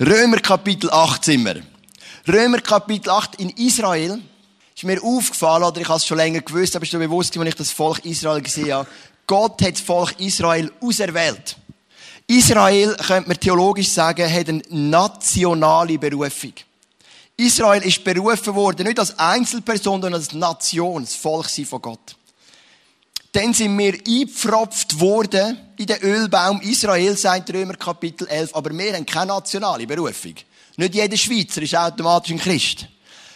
Römer Kapitel 8 sind wir. Römer Kapitel 8 in Israel ist mir aufgefallen, oder ich habe es schon länger gewusst, aber ist mir bewusst, als ich das Volk Israel gesehen habe. Gott hat das Volk Israel auserwählt. Israel, könnte man theologisch sagen, hat eine nationale Berufung. Israel ist berufen worden, nicht als Einzelperson, sondern als Nation, das Volk von Gott. Dann sind wir eingepfropft worden in den Ölbaum Israel, sagt Römer Kapitel 11. Aber wir haben keine nationale Berufung. Nicht jeder Schweizer ist automatisch ein Christ.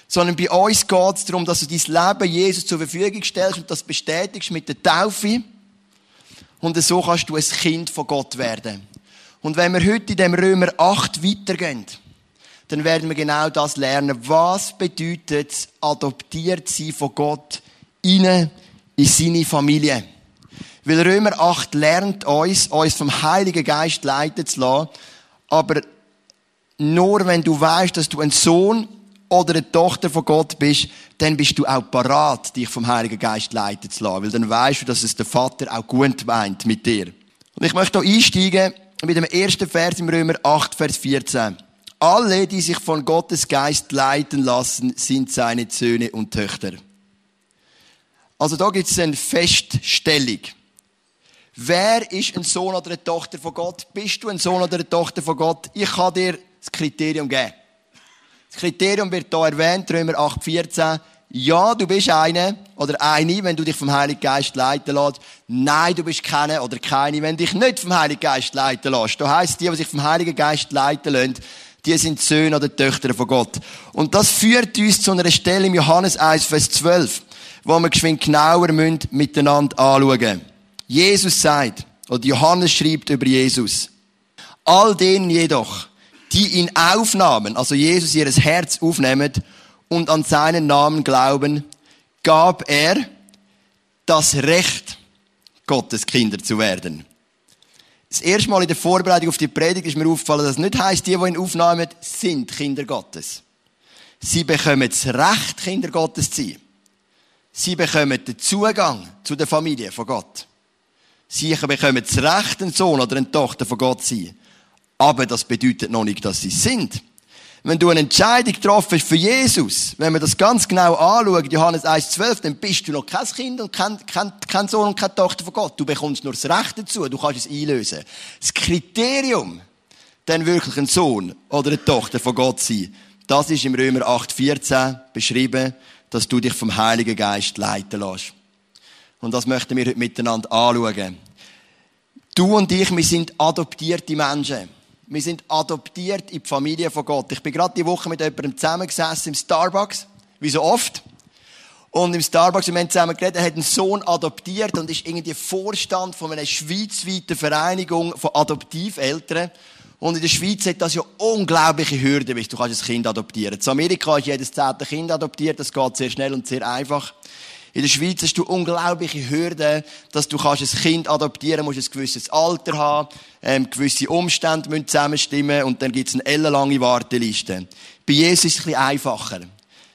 Sondern bei uns geht es darum, dass du dein Leben Jesus zur Verfügung stellst und das bestätigst mit der Taufe. Und so kannst du ein Kind von Gott werden. Und wenn wir heute in dem Römer 8 weitergehen, dann werden wir genau das lernen. Was bedeutet es, adoptiert sein von Gott in in seine Familie. Weil Römer 8 lernt uns, uns vom Heiligen Geist leiten zu lassen. Aber nur wenn du weißt, dass du ein Sohn oder eine Tochter von Gott bist, dann bist du auch parat, dich vom Heiligen Geist leiten zu lassen. Weil dann weißt du, dass es der Vater auch gut meint mit dir. Und ich möchte hier einsteigen mit dem ersten Vers im Römer 8, Vers 14. Alle, die sich von Gottes Geist leiten lassen, sind seine Söhne und Töchter. Also da gibt es eine Feststellung. Wer ist ein Sohn oder eine Tochter von Gott? Bist du ein Sohn oder eine Tochter von Gott? Ich kann dir das Kriterium geben. Das Kriterium wird hier erwähnt, Römer 8,14. Ja, du bist eine oder eine, wenn du dich vom Heiligen Geist leiten lässt. Nein, du bist keine oder keine, wenn du dich nicht vom Heiligen Geist leiten lässt. Da heisst, die, die sich vom Heiligen Geist leiten lassen, die sind Söhne oder Töchter von Gott. Und das führt uns zu einer Stelle im Johannes 1, Vers 12 wo wir geschwind genauer miteinander anschauen Jesus sagt, oder Johannes schreibt über Jesus, all denen jedoch, die ihn aufnahmen, also Jesus ihres Herz aufnehmen und an seinen Namen glauben, gab er das Recht, Gottes Kinder zu werden. Das erste Mal in der Vorbereitung auf die Predigt ist mir aufgefallen, dass es nicht heisst, die, die ihn aufnehmen, sind Kinder Gottes. Sie bekommen das Recht, Kinder Gottes zu sein. Sie bekommen den Zugang zu der Familie von Gott. Sie bekommen das Recht, ein Sohn oder eine Tochter von Gott zu sein. Aber das bedeutet noch nicht, dass sie sind. Wenn du eine Entscheidung getroffen hast für Jesus, wenn man das ganz genau anschaut, Johannes 1,12, dann bist du noch kein Kind und kein, kein, kein Sohn und keine Tochter von Gott. Du bekommst nur das Recht dazu, du kannst es einlösen. Das Kriterium, dann wirklich ein Sohn oder eine Tochter von Gott sein, das ist im Römer 8,14 beschrieben dass du dich vom Heiligen Geist leiten lässt. Und das möchten wir heute miteinander anschauen. Du und ich, wir sind adoptierte Menschen. Wir sind adoptiert in die Familie von Gott. Ich bin gerade die Woche mit jemandem zusammengesessen im Starbucks, wie so oft. Und im Starbucks, wir haben zusammen geredet, er hat einen Sohn adoptiert und ist irgendwie Vorstand von einer schweizweiten Vereinigung von Adoptiveltern. Und in der Schweiz hat das ja unglaubliche Hürden, du kannst ein Kind adoptieren. In Amerika ist jedes zehnte Kind adoptiert, das geht sehr schnell und sehr einfach. In der Schweiz hast du unglaubliche Hürden, dass du kannst ein Kind adoptieren musst, ein gewisses Alter haben, ähm, gewisse Umstände müssen zusammenstimmen und dann gibt es eine ellenlange Warteliste. Bei Jesus ist es ein bisschen einfacher.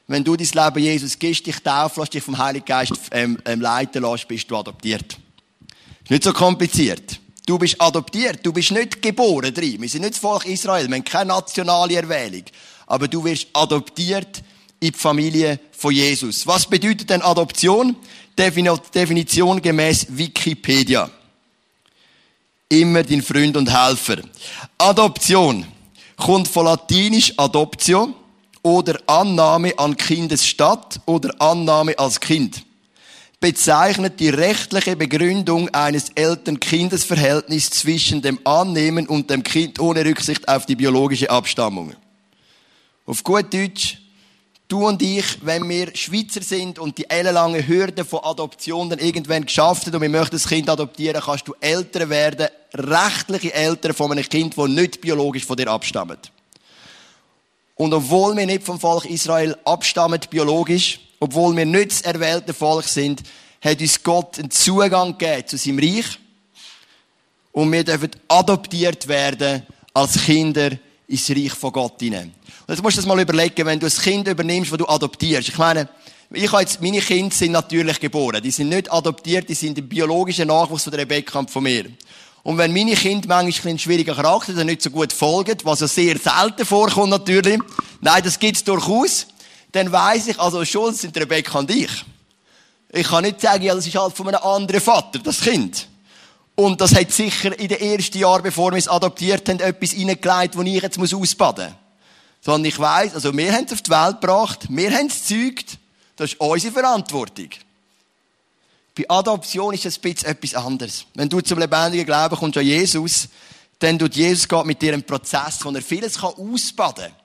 Wenn du dein Leben Jesus gibst, dich taufen lässt, dich vom Heiligen Geist ähm, ähm, leiten lässt, bist du adoptiert. Ist nicht so kompliziert. Du bist adoptiert, du bist nicht geboren drin. Wir sind nicht das Volk Israel, wir haben keine nationale Erwählung. Aber du wirst adoptiert in die Familie von Jesus. Was bedeutet denn Adoption? Definition gemäß Wikipedia. Immer dein Freund und Helfer. Adoption kommt von latinisch adoptio oder Annahme an Kindesstatt oder Annahme als Kind bezeichnet die rechtliche Begründung eines Eltern-Kindes-Verhältnisses zwischen dem Annehmen und dem Kind ohne Rücksicht auf die biologische Abstammung. Auf gut Deutsch, du und ich, wenn wir Schweizer sind und die ellenlange Hürde von Adoption dann irgendwann geschafft haben und wir möchten das Kind adoptieren, kannst du Eltern werden, rechtliche Eltern von einem Kind, das nicht biologisch von dir abstammt. Und obwohl wir nicht vom Volk Israel abstammen, biologisch, obwohl wir nicht das erwählte Volk sind, hat uns Gott einen Zugang gegeben zu seinem Reich. Und wir dürfen adoptiert werden als Kinder ins Reich von Gott hinein. Und jetzt musst du das mal überlegen, wenn du ein Kind übernimmst, das du adoptierst. Ich meine, ich habe jetzt, meine Kinder sind natürlich geboren. Die sind nicht adoptiert, die sind der biologische Nachwuchs von der Rebecca und von mir. Und wenn meine Kinder manchmal ein schwieriger Charakter dann nicht so gut folgen, was ja sehr selten vorkommt natürlich, nein, das gibt's durchaus, dann weiss ich, also schuld sind Rebecca und ich. Ich kann nicht sagen, ja, das ist halt von einem anderen Vater, das Kind. Und das hat sicher in den ersten Jahren, bevor wir es adoptiert haben, etwas reingelegt, das ich jetzt ausbaden muss. Sondern ich weiss, also wir haben es auf die Welt gebracht, wir haben es gezeugt, das ist unsere Verantwortung. Bei Adoption ist es ein bisschen etwas anderes. Wenn du zum lebendigen Glauben kommst an Jesus, dann tut Jesus geht mit dir einen Prozess, wo er vieles ausbaden kann,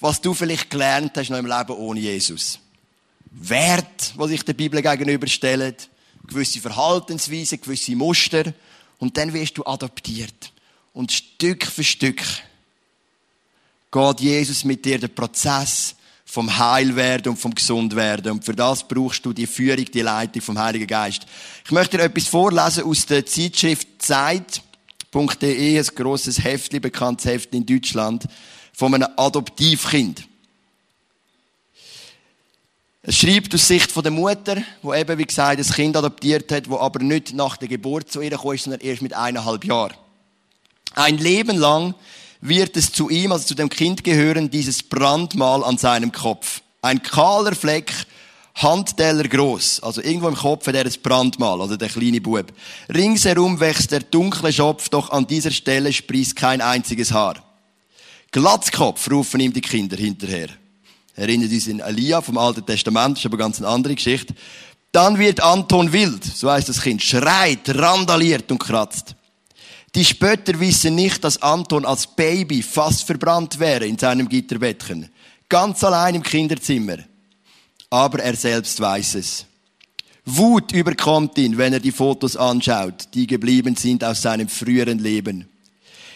was du vielleicht gelernt hast noch im Leben ohne Jesus. Wert, was sich der Bibel gegenüberstellen, gewisse Verhaltensweisen, gewisse Muster, und dann wirst du adoptiert. Und Stück für Stück geht Jesus mit dir den Prozess vom Heilwerden und vom Gesundwerden. Und für das brauchst du die Führung, die Leitung vom Heiligen Geist. Ich möchte dir etwas vorlesen aus der Zeitschrift Zeit.de, ein grosses Heftchen, bekanntes Heft in Deutschland, von einem Adoptivkind. Es schreibt aus Sicht der Mutter, wo eben, wie gesagt, ein Kind adoptiert hat, wo aber nicht nach der Geburt zu ihr kam, sondern erst mit eineinhalb Jahren. Ein Leben lang wird es zu ihm, also zu dem Kind gehören, dieses Brandmal an seinem Kopf. Ein kahler Fleck, Handteller groß, also irgendwo im Kopf hat er ein Brandmal, also der kleine Bub. Ringsherum wächst der dunkle Schopf, doch an dieser Stelle sprießt kein einziges Haar. Glatzkopf, rufen ihm die Kinder hinterher. Erinnert uns in Elia vom Alten Testament, das ist aber ganz eine andere Geschichte. Dann wird Anton wild, so heißt das Kind, schreit, randaliert und kratzt. Die Spötter wissen nicht, dass Anton als Baby fast verbrannt wäre in seinem Gitterbettchen. Ganz allein im Kinderzimmer. Aber er selbst weiß es. Wut überkommt ihn, wenn er die Fotos anschaut, die geblieben sind aus seinem früheren Leben.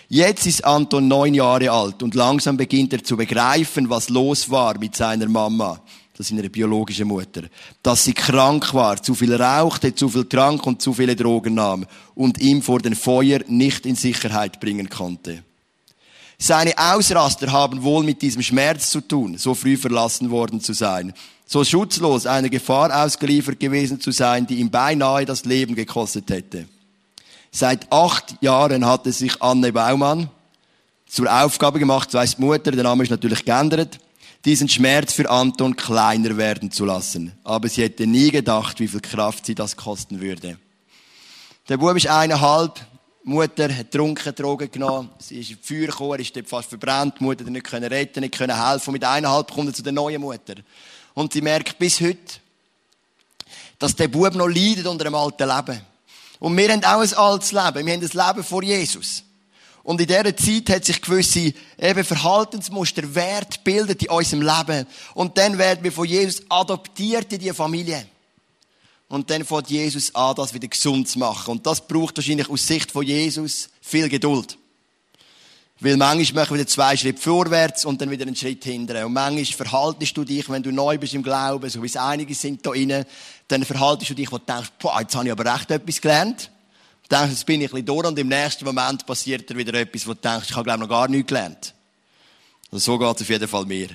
Jetzt ist Anton neun Jahre alt und langsam beginnt er zu begreifen, was los war mit seiner Mama das ist ihre biologische Mutter, dass sie krank war, zu viel rauchte, zu viel trank und zu viele Drogen nahm und ihm vor den Feuer nicht in Sicherheit bringen konnte. Seine Ausraster haben wohl mit diesem Schmerz zu tun, so früh verlassen worden zu sein, so schutzlos einer Gefahr ausgeliefert gewesen zu sein, die ihm beinahe das Leben gekostet hätte. Seit acht Jahren hatte sich Anne Baumann zur Aufgabe gemacht, so heißt Mutter, der Name ist natürlich geändert, diesen Schmerz für Anton kleiner werden zu lassen. Aber sie hätte nie gedacht, wie viel Kraft sie das kosten würde. Der Bub ist eineinhalb. Mutter hat trunken, Drogen genommen. Sie ist die Feuer gekommen, ist dort fast verbrannt. Die Mutter hat nicht können retten, nicht können helfen. Und mit eineinhalb kommt er zu der neuen Mutter. Und sie merkt bis heute, dass der Bub noch leidet unter einem alten Leben. Und wir haben auch ein altes Leben. Wir haben ein Leben vor Jesus. Und in dieser Zeit hat sich gewisse eben Verhaltensmuster, Wert bildet in unserem Leben. Und dann werden wir von Jesus adoptiert in diese Familie. Und dann fängt Jesus an, das wieder gesund zu machen. Und das braucht wahrscheinlich aus Sicht von Jesus viel Geduld. Weil manchmal machen wir wieder zwei Schritte vorwärts und dann wieder einen Schritt hinterher. Und manchmal verhaltest du dich, wenn du neu bist im Glauben, so wie es einige sind da drinnen, dann verhaltest du dich, wo du denkst, boah, jetzt habe ich aber recht etwas gelernt denkst, jetzt bin ich ein bisschen durch und im nächsten Moment passiert dir wieder etwas, wo du denkst, ich habe glaube noch gar nichts gelernt. Und so geht es auf jeden Fall mir.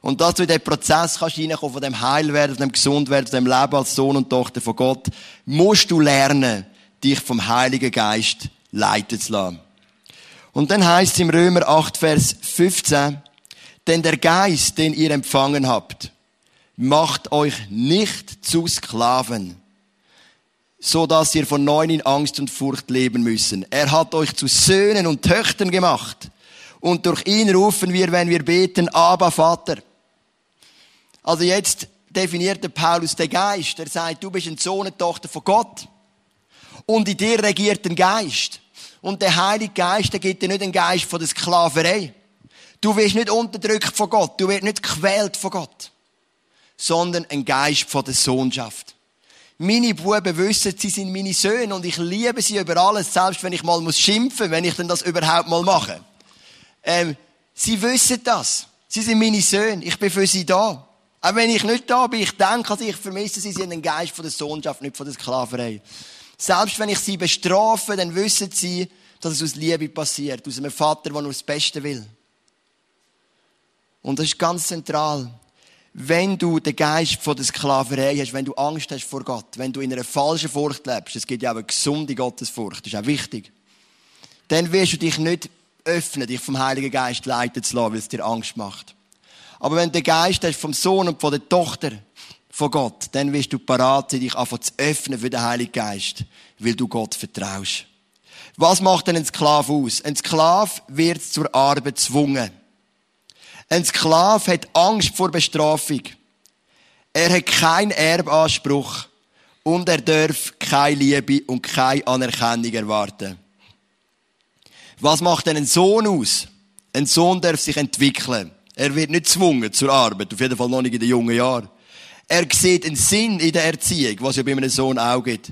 Und dass du in diesen Prozess kannst reinkommen, von dem Heilwerden, von dem Gesundwerden, von dem Leben als Sohn und Tochter von Gott, musst du lernen, dich vom Heiligen Geist leiten zu lassen. Und dann heißt es im Römer 8, Vers 15, denn der Geist, den ihr empfangen habt, macht euch nicht zu Sklaven, so dass ihr von neuem in Angst und Furcht leben müssen. Er hat euch zu Söhnen und Töchtern gemacht. Und durch ihn rufen wir, wenn wir beten, aber Vater. Also jetzt definiert der Paulus den Geist. Er sagt, du bist ein Sohn und Tochter von Gott. Und in dir regiert ein Geist. Und der Heilige Geist, der gibt dir nicht einen Geist von der Sklaverei. Du wirst nicht unterdrückt von Gott. Du wirst nicht gequält von Gott. Sondern ein Geist von der Sohnschaft. Meine Buben wissen, sie sind meine Söhne und ich liebe sie über alles, selbst wenn ich mal muss schimpfen, wenn ich denn das überhaupt mal mache. Ähm, sie wissen das. Sie sind meine Söhne. Ich bin für sie da. Auch wenn ich nicht da bin, ich denke, also ich vermisse sie, sie sind ein Geist von der Sohnschaft, nicht von der Sklaverei. Selbst wenn ich sie bestrafe, dann wissen sie, dass es aus Liebe passiert, aus einem Vater, der nur das Beste will. Und das ist ganz zentral. wenn du den Geist von der Sklaverei hast, wenn du Angst hast vor Gott, wenn du in einer falschen Furcht lebst, es gibt ja auch eine gesunde Gottesfurcht, das ist auch wichtig, dann wirst du dich nicht öffnen, dich vom Heiligen Geist leiten zu lassen, weil es dir Angst macht. Aber wenn du den Geist hast vom Sohn und von der Tochter von Gott, dann wirst du parat sein, dich einfach zu öffnen für den Heiligen Geist, weil du Gott vertraust. Was macht denn ein Sklave aus? Ein Sklave wird zur Arbeit gezwungen. Ein Sklave hat Angst vor Bestrafung. Er hat keinen Erbanspruch und er darf keine Liebe und keine Anerkennung erwarten. Was macht denn ein Sohn aus? Ein Sohn darf sich entwickeln. Er wird nicht gezwungen zur Arbeit, auf jeden Fall noch nicht in den jungen Jahren. Er sieht einen Sinn in der Erziehung, was ja bei einem Sohn auch gibt.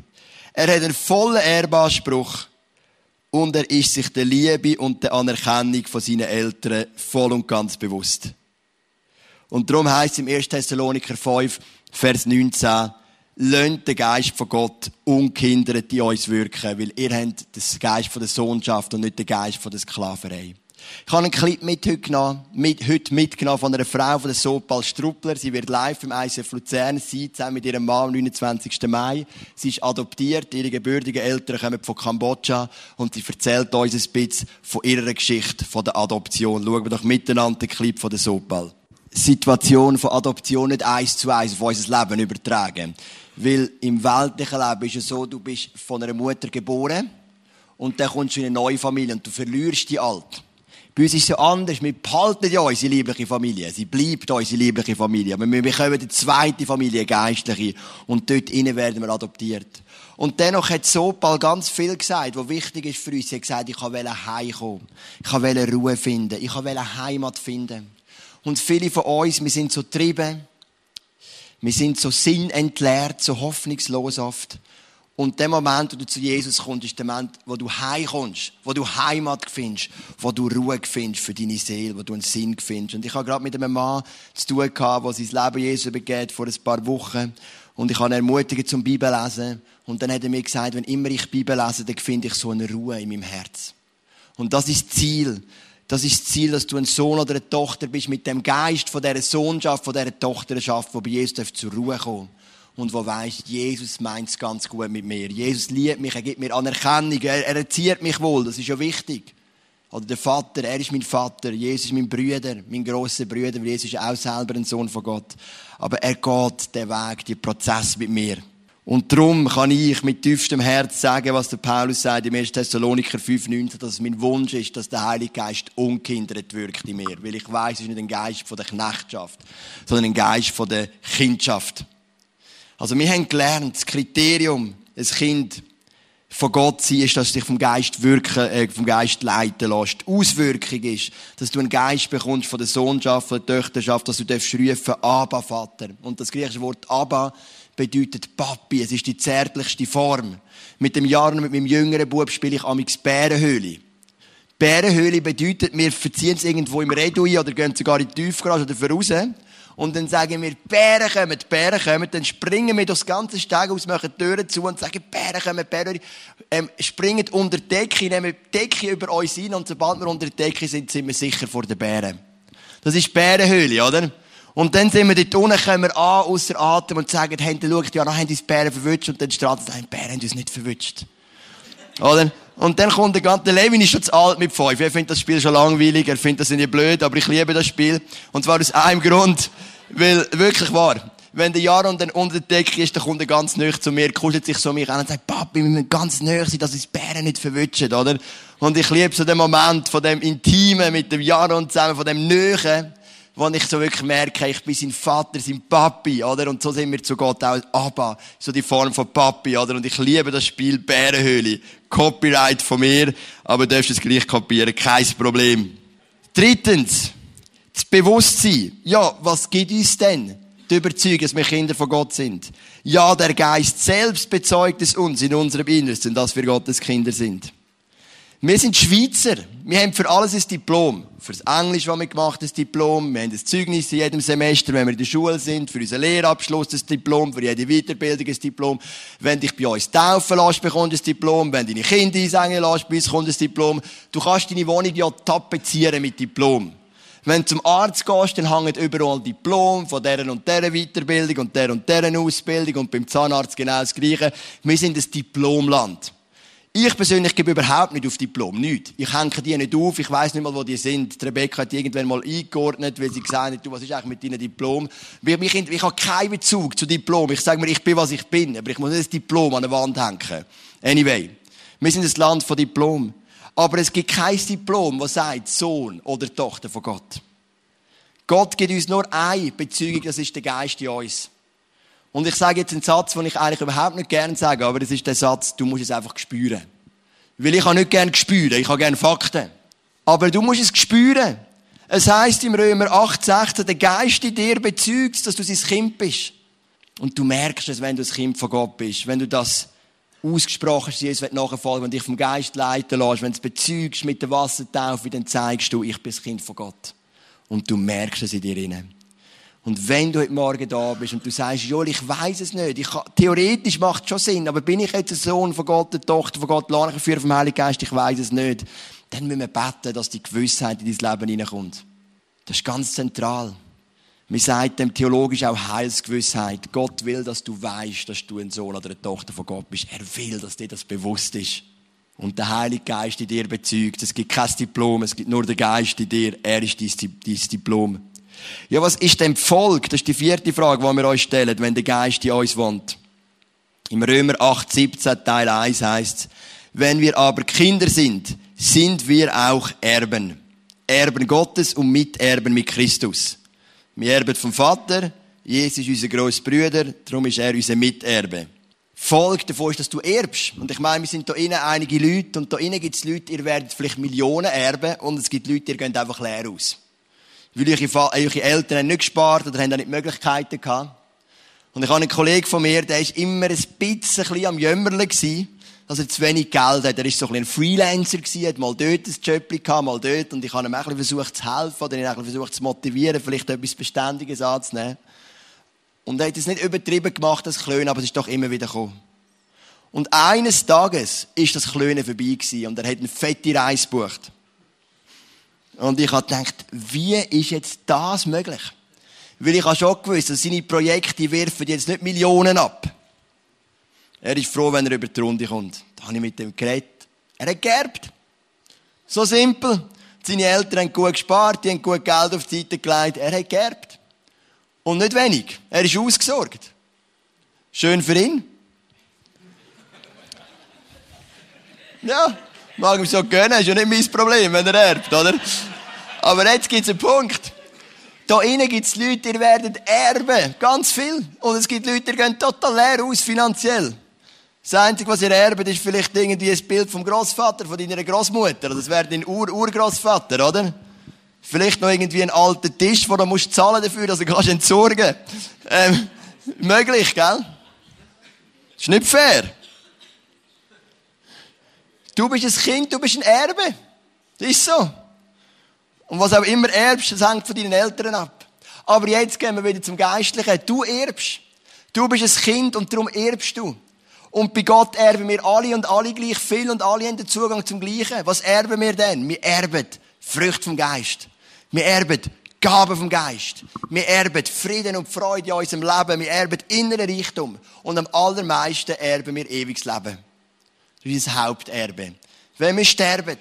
Er hat einen vollen Erbanspruch und er ist sich der Liebe und der Anerkennung von seinen Eltern voll und ganz bewusst. Und darum heißt es im 1. Thessaloniker 5, Vers 19, Lönt den Geist von Gott unkindert in uns wirken, weil ihr habt den Geist von der Sohnschaft und nicht den Geist von der Sklaverei. Ich habe einen Clip mit heute, genommen, mit, heute mitgenommen von einer Frau von der Sopal Struppler. Sie wird live im ICF Luzern sein, zusammen mit ihrem Mann am 29. Mai. Sie ist adoptiert, ihre gebürtigen Eltern kommen von Kambodscha und sie erzählt uns ein bisschen von ihrer Geschichte, von der Adoption. Schauen wir doch miteinander den Clip von der Sopal. Situation von Adoption nicht eins zu eins auf unser Leben übertragen. Weil im weltlichen Leben ist es so, du bist von einer Mutter geboren und dann kommst du in eine neue Familie und du verlierst die alte. Bei uns ist es so anders. Wir behalten ja unsere liebliche Familie. Sie bleibt unsere liebliche Familie. Wir bekommen eine zweite Familie, geistliche. Und dort innen werden wir adoptiert. Und dennoch hat Sopal ganz viel gesagt, was wichtig ist für uns. Sie hat gesagt, ich wollte heimkommen. Ich wollte Ruhe finden. Ich wollte Heimat finden. Und viele von uns, wir sind so trieben. Wir sind so sinnentleert, so hoffnungslos oft. Und der Moment, wo du zu Jesus kommst, ist der Moment, wo du heimkommst, wo du Heimat findest, wo du Ruhe findest für deine Seele, wo du einen Sinn findest. Und ich habe gerade mit einem Mann zu tun gehabt, der sein Leben Jesus übergeht vor ein paar Wochen. Und ich habe ihn ermutigt zum Bibellesen. Und dann hat er mir gesagt, wenn immer ich Bibel lese, dann finde ich so eine Ruhe in meinem Herz. Und das ist das Ziel. Das ist das Ziel, dass du ein Sohn oder eine Tochter bist mit dem Geist von dieser Sohnschaft, von dieser Tochterschaft, wo bei Jesus zur Ruhe kommt und wo weiss, Jesus meint es ganz gut mit mir. Jesus liebt mich, er gibt mir Anerkennung, er, er erzieht mich wohl, das ist ja wichtig. Oder der Vater, er ist mein Vater, Jesus ist mein Bruder, mein grosser Bruder, weil Jesus ist auch selber ein Sohn von Gott. Aber er geht den Weg, den Prozess mit mir. Und darum kann ich mit tiefstem Herz sagen, was der Paulus sagt im 1. Thessaloniker 5,19, dass es mein Wunsch ist, dass der Heilige Geist unkindert wirkt in mir. Weil ich weiß, es ist nicht ein Geist von der Knechtschaft, sondern ein Geist von der Kindschaft. Also wir haben gelernt, das Kriterium, ein Kind von Gott sein, ist, dass du dich vom Geist wirken, äh, vom Geist leiten lässt. Auswirkung ist, dass du einen Geist bekommst von der Sohnschaft, von der Töchterschaft, dass du darfst rufen, Abba, Vater. Und das griechische Wort Abba bedeutet Papi. Es ist die zärtlichste Form. Mit dem Jahr und mit meinem jüngeren Bub spiele ich amix Bärenhöhle. Bärenhöhle bedeutet, wir verziehen es irgendwo im Redui oder gehen sogar in die Tiefgarage oder voraus und dann sagen wir, Bären kommen, Bären kommen, dann springen wir durchs ganze Steg aus, machen die Türen zu und sagen, Bären kommen, Bären, ähm, springen unter die Decke, nehmen die Decke über uns hin und sobald wir unter der Decke sind, sind wir sicher vor den Bären. Das ist die Bärenhöhle, oder? Und dann sind wir dort unten, kommen wir an, außer Atem und sagen, hey, schaut, ja, haben uns Bären verwünscht und dann strahlt es Bären haben uns nicht verwünscht. Oder? Und dann kommt der ganze Levin ist schon zu alt mit fünf. Er findet das Spiel schon langweilig, er findet das nicht blöd, aber ich liebe das Spiel. Und zwar aus einem Grund, weil, wirklich wahr, wenn der Jaron dann unter der Decke ist, dann kommt er ganz nöch zu mir, kuschelt sich so mich an und sagt, Papi, wir müssen ganz nöch sein, dass uns Bären nicht verwutschen, oder? Und ich liebe so den Moment von dem Intimen mit dem Jaron zusammen, von dem Nöchen wo ich so wirklich merke, ich bin sein Vater, sein Papi, oder? Und so sind wir zu Gott auch Abba, so die Form von Papi, oder? Und ich liebe das Spiel Bärenhöhle. Copyright von mir, aber du darfst es gleich kopieren, kein Problem. Drittens, das Bewusstsein. Ja, was gibt uns denn? Die Überzeugung, dass wir Kinder von Gott sind. Ja, der Geist selbst bezeugt es uns in unserem Innersten, dass wir Gottes Kinder sind. Wir sind Schweizer. Wir haben für alles ein Diplom. Für das Englisch, was wir gemacht haben, ein Diplom. Wir haben ein Zeugnis in jedem Semester, wenn wir in der Schule sind. Für unseren Lehrabschluss ein Diplom. Für jede Weiterbildung ein Diplom. Wenn dich bei uns taufen lässt, bekommst du ein Diplom. Wenn deine Kinder einsingen lässt, uns kommt ein Diplom. Du kannst deine Wohnung ja tapezieren mit Diplom. Wenn du zum Arzt gehst, dann hängen überall Diplom von dieser und dieser Weiterbildung und der und dieser Ausbildung und beim Zahnarzt genau das Gleiche. Wir sind ein Diplomland. Ich persönlich gebe überhaupt nicht auf Diplom, nicht. Ich hänge die nicht auf, ich weiß nicht mal, wo die sind. Die Rebecca hat die irgendwann mal eingeordnet, weil sie gesagt hat, du, was ist eigentlich mit deinem Diplom? Ich, ich, ich habe keinen Bezug zu Diplom. Ich sage mir, ich bin, was ich bin, aber ich muss nicht ein Diplom an der Wand hängen. Anyway. Wir sind ein Land von Diplom. Aber es gibt kein Diplom, das sagt Sohn oder Tochter von Gott. Gott gibt uns nur eine Bezeugung, das ist der Geist in uns. Und ich sage jetzt einen Satz, den ich eigentlich überhaupt nicht gerne sage, aber das ist der Satz, du musst es einfach spüren. Weil ich habe nicht gerne spüren, ich habe gerne Fakten. Aber du musst es spüren. Es heißt im Römer 8, 16, der Geist in dir bezeugt, dass du sein Kind bist. Und du merkst es, wenn du ein Kind von Gott bist. Wenn du das ausgesprochen ist, Jesus wird nachfolgen, wenn du dich vom Geist leiten lässt, wenn du es bezeugst mit der Wassertaufe, dann zeigst du, ich bin das Kind von Gott. Und du merkst es in dir rein. Und wenn du heute Morgen da bist und du sagst, Joel, ich weiß es nicht, ich kann, theoretisch macht es schon Sinn, aber bin ich jetzt ein Sohn von Gott, eine Tochter von Gott, ich für vom Heiligen Geist, ich weiß es nicht, dann müssen wir beten, dass die Gewissheit in dein Leben hineinkommt. Das ist ganz zentral. Wir sagen dem theologisch auch Heilsgewissheit. Gott will, dass du weißt, dass du ein Sohn oder eine Tochter von Gott bist. Er will, dass dir das bewusst ist. Und der Heilige Geist in dir bezeugt. Es gibt kein Diplom, es gibt nur den Geist in dir. Er ist dein, dein Diplom. Ja, was ist denn Volk? Das ist die vierte Frage, die wir euch stellen, wenn der Geist in uns wohnt. Im Römer 8, 17, Teil 1 heißt wenn wir aber Kinder sind, sind wir auch Erben. Erben Gottes und Miterben mit Christus. Wir erben vom Vater. Jesus ist unser grosser Bruder. Darum ist er unser Miterbe. Folge davon ist, dass du erbst. Und ich meine, wir sind da innen einige Leute und da innen gibt es Leute, ihr werdet vielleicht Millionen erben und es gibt Leute, ihr geht einfach leer aus. Weil eure Eltern haben nicht gespart oder haben auch nicht Möglichkeiten gehabt. Und ich habe einen Kollegen von mir, der ist immer ein bisschen am Jämmerle gewesen dass er zu wenig Geld hat. Er war so ein, ein Freelancer gewesen, hat mal dort ein Job gehabt, mal dort. Und ich habe ihm ein bisschen versucht zu helfen oder ihn ein bisschen versucht zu motivieren, vielleicht etwas Beständiges anzunehmen. Und er hat es nicht übertrieben gemacht, das Klönen, aber es ist doch immer wieder gekommen. Und eines Tages ist das Klönen vorbei gewesen und er hat eine fette Reise gebucht. Und ich habe gedacht, wie ist jetzt das möglich? Weil ich habe schon gewusst, dass seine Projekte werfen jetzt nicht Millionen ab. Er ist froh, wenn er über die Runde kommt. Da habe ich mit ihm geredet. Er hat geerbt. So simpel. Seine Eltern haben gut gespart, die haben gut Geld auf die Seite gelegt. Er hat geerbt. Und nicht wenig. Er ist ausgesorgt. Schön für ihn. Ja, mag ihm so gönnen, ist ja nicht mein Problem, wenn er erbt, oder? Aber jetzt gibt es einen Punkt. Da innen gibt es Leute, die werden erben. Ganz viel. Und es gibt Leute, die gehen total leer aus finanziell. Das Einzige, was ihr erbt, ist vielleicht irgendwie ein Bild vom Großvater, von deiner Großmutter. Das wäre dein Ur Urgroßvater, oder? Vielleicht noch irgendwie ein alter Tisch, wo du musst zahlen dafür, dass du kannst entsorgen. Ähm, möglich, gell? Das ist nicht fair. Du bist ein Kind, du bist ein Erbe. Das ist so. Und was auch immer erbst, das hängt von deinen Eltern ab. Aber jetzt gehen wir wieder zum Geistlichen. Du erbst. Du bist ein Kind und darum erbst du. Und bei Gott erben wir alle und alle gleich viel und alle haben den Zugang zum Gleichen. Was erben wir denn? Wir erben Früchte vom Geist. Wir erben Gaben vom Geist. Wir erben Frieden und Freude in unserem Leben. Wir erben inneren Reichtum. Und am allermeisten erben wir ewiges Leben. Das ist unser Haupterbe. Wenn wir sterben,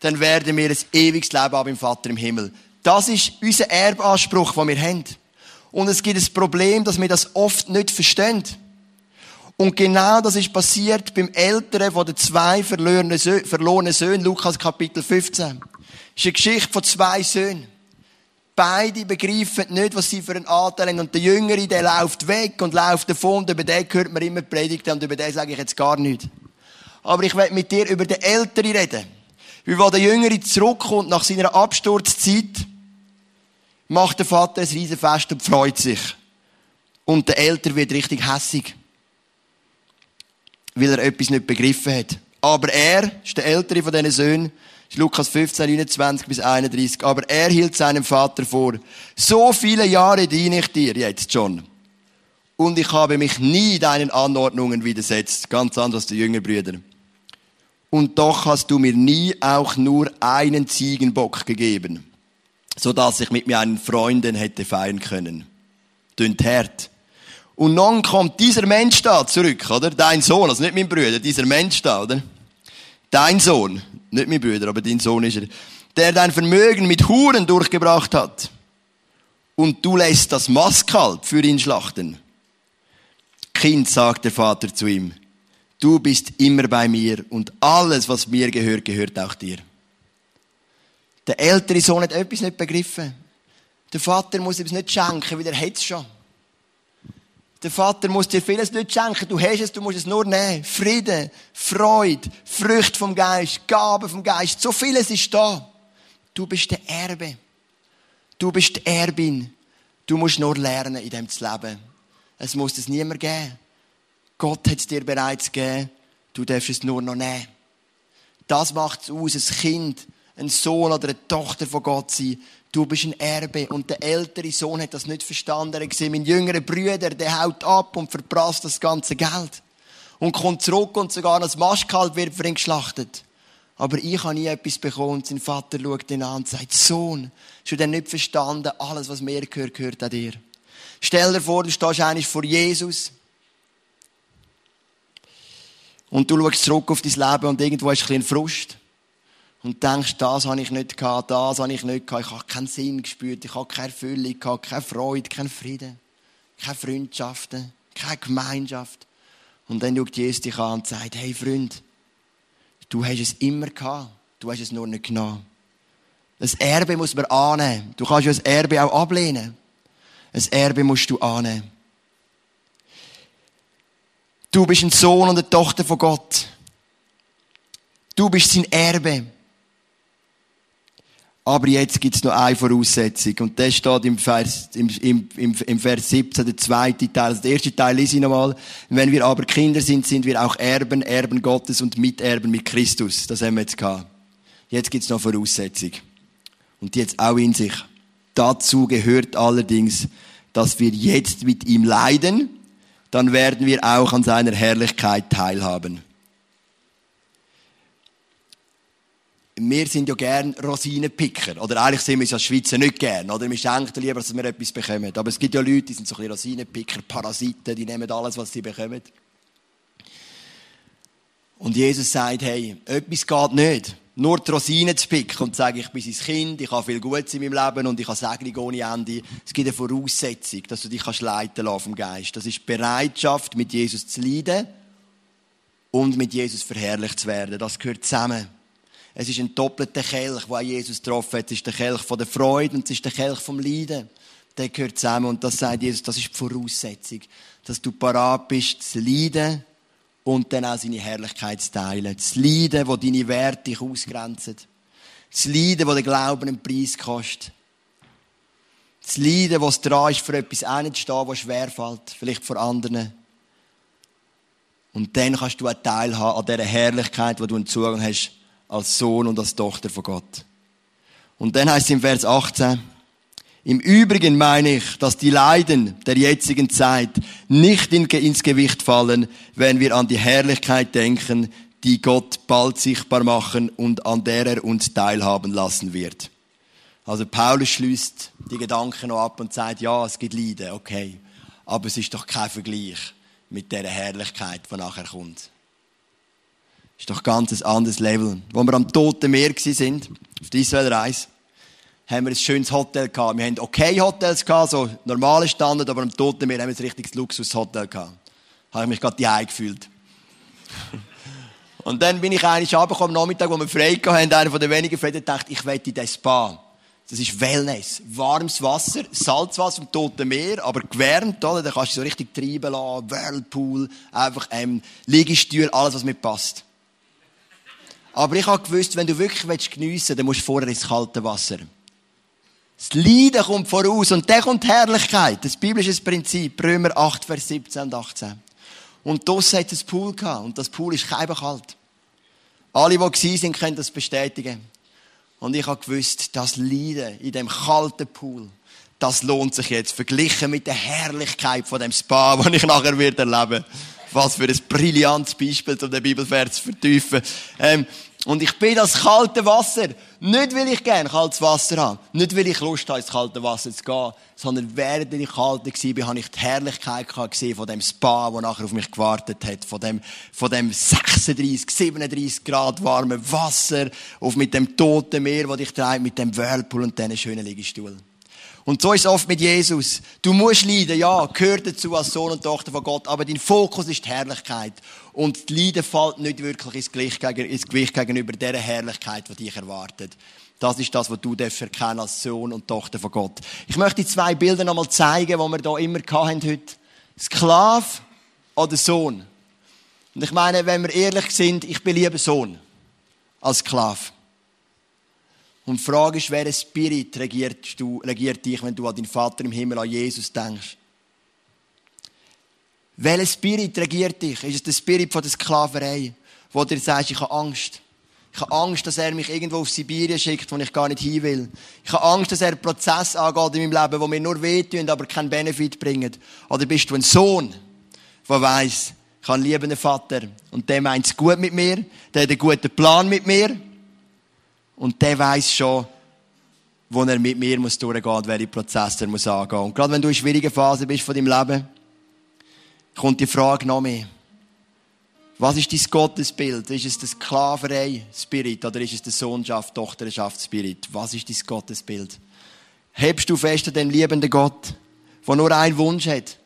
dann werden wir ein ewiges Leben haben im Vater im Himmel. Das ist unser Erbanspruch, den wir haben. Und es gibt ein Problem, dass wir das oft nicht verstehen. Und genau das ist passiert beim Älteren von den zwei verlorenen Söhnen, verlorenen Söhnen, Lukas Kapitel 15. Das ist eine Geschichte von zwei Söhnen. Beide begreifen nicht, was sie für einen Anteil haben. Und der Jüngere, der läuft weg und läuft davon. Und über den hört man immer Predigten und über den sage ich jetzt gar nichts. Aber ich werde mit dir über den Älteren reden. Wie wo der Jüngere zurückkommt nach seiner Absturzzeit, macht der Vater ein Riesenfest und freut sich. Und der Ältere wird richtig hässig weil er etwas nicht begriffen hat. Aber er, ist der ältere von diesen Söhnen, ist Lukas 15, 29 bis 31, aber er hielt seinem Vater vor, so viele Jahre diene ich dir jetzt schon. Und ich habe mich nie deinen Anordnungen widersetzt. Ganz anders als die jüngeren Brüder. Und doch hast du mir nie auch nur einen Ziegenbock gegeben. so dass ich mit meinen Freunden hätte feiern können. Tönt hart. Und dann kommt dieser Mensch da zurück, oder? Dein Sohn, also nicht mein Bruder, dieser Mensch da, oder? Dein Sohn, nicht mein Bruder, aber dein Sohn ist er, der dein Vermögen mit Huren durchgebracht hat. Und du lässt das Maskalb für ihn schlachten. Kind, sagt der Vater zu ihm, du bist immer bei mir und alles, was mir gehört, gehört auch dir. Der ältere Sohn hat etwas nicht begriffen. Der Vater muss ihm es nicht schenken, weil er hat es schon. Der Vater muss dir vieles nicht schenken. Du hast es, du musst es nur nehmen. Frieden, Freude, Früchte vom Geist, Gaben vom Geist. So vieles ist da. Du bist der Erbe. Du bist die Erbin. Du musst nur lernen, in dem zu leben. Es muss es niemand geben. Gott hat es dir bereits gegeben. Du darfst es nur noch nehmen. Das macht es aus, ein Kind, ein Sohn oder eine Tochter von Gott sein. Du bist ein Erbe. Und der ältere Sohn hat das nicht verstanden. Er gesehen, mein jüngerer Bruder, der haut ab und verprasst das ganze Geld. Und kommt zurück und sogar das Maschkalb wird für ihn geschlachtet. Aber ich habe nie etwas bekommen. Sein Vater schaut ihn an und sagt, Sohn, hast du denn nicht verstanden? Alles, was mir gehört, gehört an dir. Stell dir vor, du stehst eigentlich vor Jesus. Und du schaust zurück auf dein Leben und irgendwo hast du ein bisschen Frust und denkst, das habe ich nicht gehabt, das habe ich nicht gehabt, ich habe keinen Sinn gespürt, ich habe keine Erfüllung gehabt, keine Freude, keinen Frieden, keine Freundschaften, keine Gemeinschaft. Und dann schaut Jesus dich an und sagt, hey Freund, du hast es immer gehabt, du hast es nur nicht genommen. Das Erbe muss man annehmen. Du kannst ja das Erbe auch ablehnen. Das Erbe musst du annehmen. Du bist ein Sohn und eine Tochter von Gott. Du bist sein Erbe. Aber jetzt gibt es noch eine Voraussetzung. Und das steht im Vers, im, im, im, im Vers 17, der zweite Teil. Also der erste Teil lese ich nochmal. Wenn wir aber Kinder sind, sind wir auch Erben, Erben Gottes und Miterben mit Christus. Das haben wir jetzt gehabt. Jetzt gibt es noch Voraussetzung. Und jetzt auch in sich. Dazu gehört allerdings, dass wir jetzt mit ihm leiden, dann werden wir auch an seiner Herrlichkeit teilhaben. wir sind ja gern Rosinenpicker. Oder eigentlich sind wir es als Schweizer nicht gern. Oder wir schenken lieber, dass wir etwas bekommen. Aber es gibt ja Leute, die sind so ein bisschen Rosinenpicker, Parasiten, die nehmen alles, was sie bekommen. Und Jesus sagt, hey, etwas geht nicht. Nur die Rosinen zu picken und zu sagen, ich bin sein Kind, ich habe viel Gutes in meinem Leben und ich habe Segnung ohne Ende. Es gibt eine Voraussetzung, dass du dich kannst leiten lassen vom Geist. Das ist die Bereitschaft, mit Jesus zu leiden und mit Jesus verherrlicht zu werden. Das gehört zusammen. Es ist ein doppelter Kelch, der Jesus getroffen hat. Es ist der Kelch von der Freude und es ist der Kelch vom Leiden. Der gehört zusammen und das sagt Jesus, das ist die Voraussetzung, dass du parat bist, zu leiden und dann auch seine Herrlichkeit zu teilen. Das Leiden, wo deine Werte ausgrenzen. Das Leiden, wo der Glauben einen Preis kostet. Das Leiden, es dran ist, für etwas einzustehen, was schwerfällt, vielleicht vor anderen. Und dann kannst du auch teilhaben an dieser Herrlichkeit, wo du einen Zugang hast als Sohn und als Tochter von Gott. Und dann heißt es im Vers 18, im Übrigen meine ich, dass die Leiden der jetzigen Zeit nicht ins Gewicht fallen, wenn wir an die Herrlichkeit denken, die Gott bald sichtbar machen und an der er uns teilhaben lassen wird. Also Paulus schließt die Gedanken noch ab und sagt, ja, es gibt Leiden, okay. Aber es ist doch kein Vergleich mit der Herrlichkeit, die nachher kommt ist doch ganz ein anderes Level. Wo wir am Toten Meer waren, auf der Israel-Reise, haben wir ein schönes Hotel gehabt. Wir hatten okay Hotels gehabt, so normale Standard, aber am Toten Meer haben wir ein richtiges Luxushotel gehabt. Da habe ich mich gerade die gefühlt. Und dann bin ich eigentlich am Nachmittag, wo wir frei hatten, einer von den wenigen Freien, dachte, ich wette in das Spa. Das ist Wellness. Warmes Wasser, Salzwasser im Toten Meer, aber gewärmt, oder? Da kannst du so richtig treiben lassen, Whirlpool, einfach, ähm, Liegestuhl, alles, was mir passt. Aber ich habe gewusst, wenn du wirklich geniessen willst, dann musst du vorher ins kalte Wasser. Das Leiden kommt voraus und dann kommt Herrlichkeit. Das biblische Prinzip. Römer 8, Vers 17 und 18. Und das hat ein Pool gehabt. Und das Pool ist kalt. Alle, die gewesen sind, können das bestätigen. Und ich habe gewusst, das Leiden in dem kalten Pool, das lohnt sich jetzt. Verglichen mit der Herrlichkeit von dem Spa, das ich nachher wird erleben Was für ein brillantes Beispiel, um den Bibelvers zu vertiefen. Ähm, Und ich bin das kalte Wasser. Nicht, weil ich gerne kaltes Wasser habe. Nicht, weil ich Lust habe, ins kalte Wasser zu gehen. Sondern während ich kalt war, habe ich die Herrlichkeit gesehen von dem Spa, das nachher auf mich gewartet hat. Von dem, von dem 36, 37 Grad warmen Wasser. Auf mit dem toten Meer, das dich treibt, mit dem Whirlpool und diesen schönen Liegestuhl. Und so ist es oft mit Jesus. Du musst leiden, ja, gehört dazu als Sohn und Tochter von Gott, aber dein Fokus ist die Herrlichkeit. Und die Leiden fällt nicht wirklich ins Gewicht, ins Gewicht gegenüber der Herrlichkeit, die dich erwartet. Das ist das, was du erkennen als Sohn und Tochter von Gott. Ich möchte zwei Bilder nochmal zeigen, die wir hier immer hatten heute. Sklav oder Sohn. Und ich meine, wenn wir ehrlich sind, ich bin lieber Sohn als Sklav. Und die Frage ist, welcher Spirit regiert, du, regiert dich, wenn du an deinen Vater im Himmel, an Jesus denkst? Welcher Spirit regiert dich? Ist es der Spirit von der Sklaverei, wo dir sagst, ich habe Angst? Ich habe Angst, dass er mich irgendwo auf Sibirien schickt, wo ich gar nicht hin will. Ich habe Angst, dass er einen Prozess angeht in meinem Leben, wo mir nur wehtun, aber keinen Benefit bringt. Oder bist du ein Sohn, der weiss, ich habe einen liebenden Vater und der meint es gut mit mir, der hat einen guten Plan mit mir und der weiß schon, wo er mit mir muss durchgehen und welche Prozesse er muss angehen. Und gerade wenn du in schwierigen Phase bist von deinem Leben, kommt die Frage noch mehr. Was ist dein Gottesbild? Ist es der Sklaverei-Spirit oder ist es der Sohnschaft, Tochterschaft-Spirit? Was ist dein Gottesbild? Hebst du fest an den liebenden Gott, der nur einen Wunsch hat?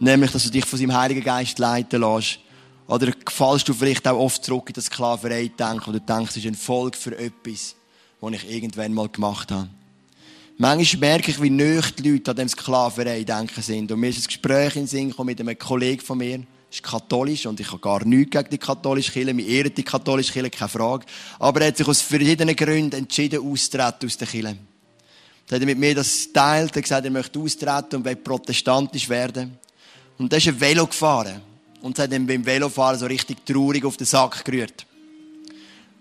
Nämlich, dass du dich von seinem Heiligen Geist leiten lässt oder fallst du vielleicht auch oft zurück in das Sklaverei-Denken, wo du denkst, es ist ein Volk für etwas, was ich irgendwann mal gemacht habe. Manchmal merke ich, wie nöch die Leute an dem Sklaverei-Denken sind. Und mir ist ein Gespräch in Sinn mit einem Kollegen von mir, ist katholisch und ich habe gar nichts gegen die katholische Kirche. Wir ehren die katholische Kirche, keine Frage. Aber er hat sich aus verschiedenen Gründen entschieden, auszutreten aus der Kirche. Dann hat er mit mir das teilt, er gesagt, er möchte austreten und will protestantisch werden. Und dann ist er Velo gefahren und hat dann beim Velofahren so richtig traurig auf den Sack gerührt.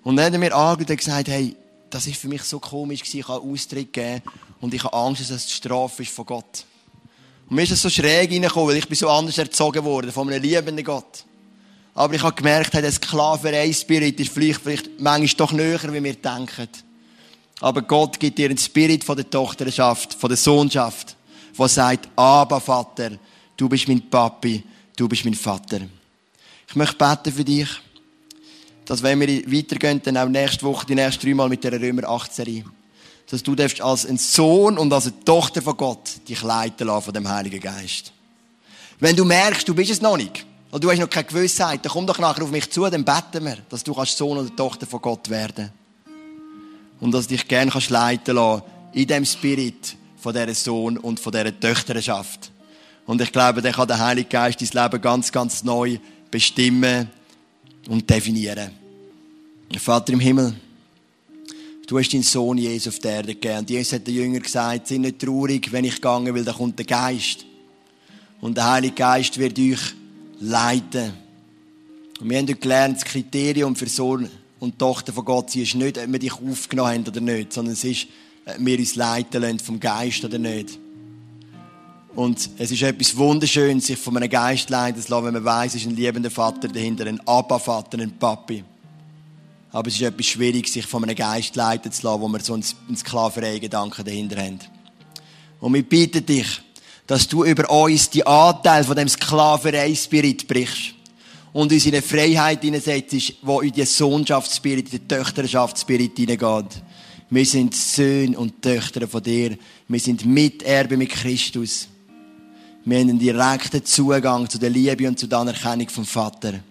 Und dann hat er mir angeschaut und gesagt, hey, das ist für mich so komisch ich habe Austritt gegeben und ich habe Angst, dass es die Strafe ist von Gott. Und mir ist das so schräg reingekommen, weil ich bin so anders erzogen worden, von einem liebenden Gott. Aber ich habe gemerkt, hey, der Sklaverei-Spirit ist vielleicht, vielleicht manchmal doch näher, wie wir denken. Aber Gott gibt dir einen Spirit von der Tochterschaft, von der Sohnschaft, der sagt, aber Vater, du bist mein Papi, du bist mein Vater. Ich möchte beten für dich, dass wenn wir weitergehen, dann auch nächste Woche, die nächsten drei Mal mit der Römer 18 dass du darfst als ein Sohn und als eine Tochter von Gott dich leiten lassen von dem Heiligen Geist. Wenn du merkst, du bist es noch nicht, oder du hast noch keine Gewissheit, dann komm doch nachher auf mich zu, dann beten wir, dass du kannst Sohn oder Tochter von Gott werden. Und dass du dich gerne kannst leiten lassen in dem Spirit von dieser Sohn und von dieser Töchterschaft. Und ich glaube, dann kann der Heilige Geist dein Leben ganz, ganz neu bestimmen und definieren. Vater im Himmel, du hast deinen Sohn Jesus auf der Erde gegeben. Und Jesus hat den Jüngern gesagt, sind nicht traurig, wenn ich gegangen will, da kommt der Geist. Und der Heilige Geist wird euch leiten. Und wir haben heute gelernt, das Kriterium für Sohn und Tochter von Gott sie ist nicht, ob wir dich aufgenommen haben oder nicht, sondern es ist, ob wir uns leiten lassen vom Geist oder nicht. Und es ist etwas Wunderschönes, sich von einem Geist leiten zu lassen, wenn man weiß, es ist ein liebender Vater dahinter, ein Abba-Vater, ein Papi. Aber es ist etwas schwierig, sich von einem Geist leiten zu lassen, wo wir so einen Sklaverei-Gedanken dahinter haben. Und wir bitten dich, dass du über uns die Anteil von dem Sklaverei-Spirit brichst und uns in eine Freiheit hineinsetzt, wo in die Sohnschaftsspirit, in die Töchterschaftsspirit hineingeht. Wir sind Söhne und Töchter von dir. Wir sind Miterbe mit Christus. Wir haben einen direkten Zugang zu der Liebe und zu der Anerkennung vom Vater.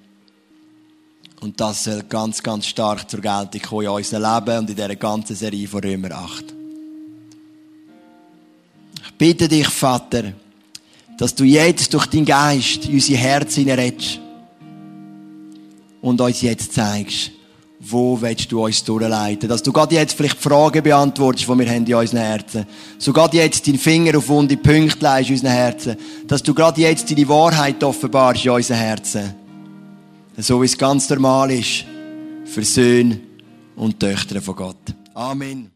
Und das soll ganz, ganz stark zur Geltung kommen in unserem Leben und in dieser ganzen Serie von Römer 8. Ich bitte dich, Vater, dass du jetzt durch deinen Geist in unsere Herzen redest und uns jetzt zeigst, wo willst du uns durchleiten? Dass du gerade jetzt vielleicht Fragen beantwortest, die wir haben in unseren Herzen. So gerade jetzt deinen Finger auf wunde Punkte leist in unseren Herzen. Dass du gerade jetzt deine Wahrheit offenbarst in unseren Herzen. So wie es ganz normal ist für Söhne und Töchter von Gott. Amen.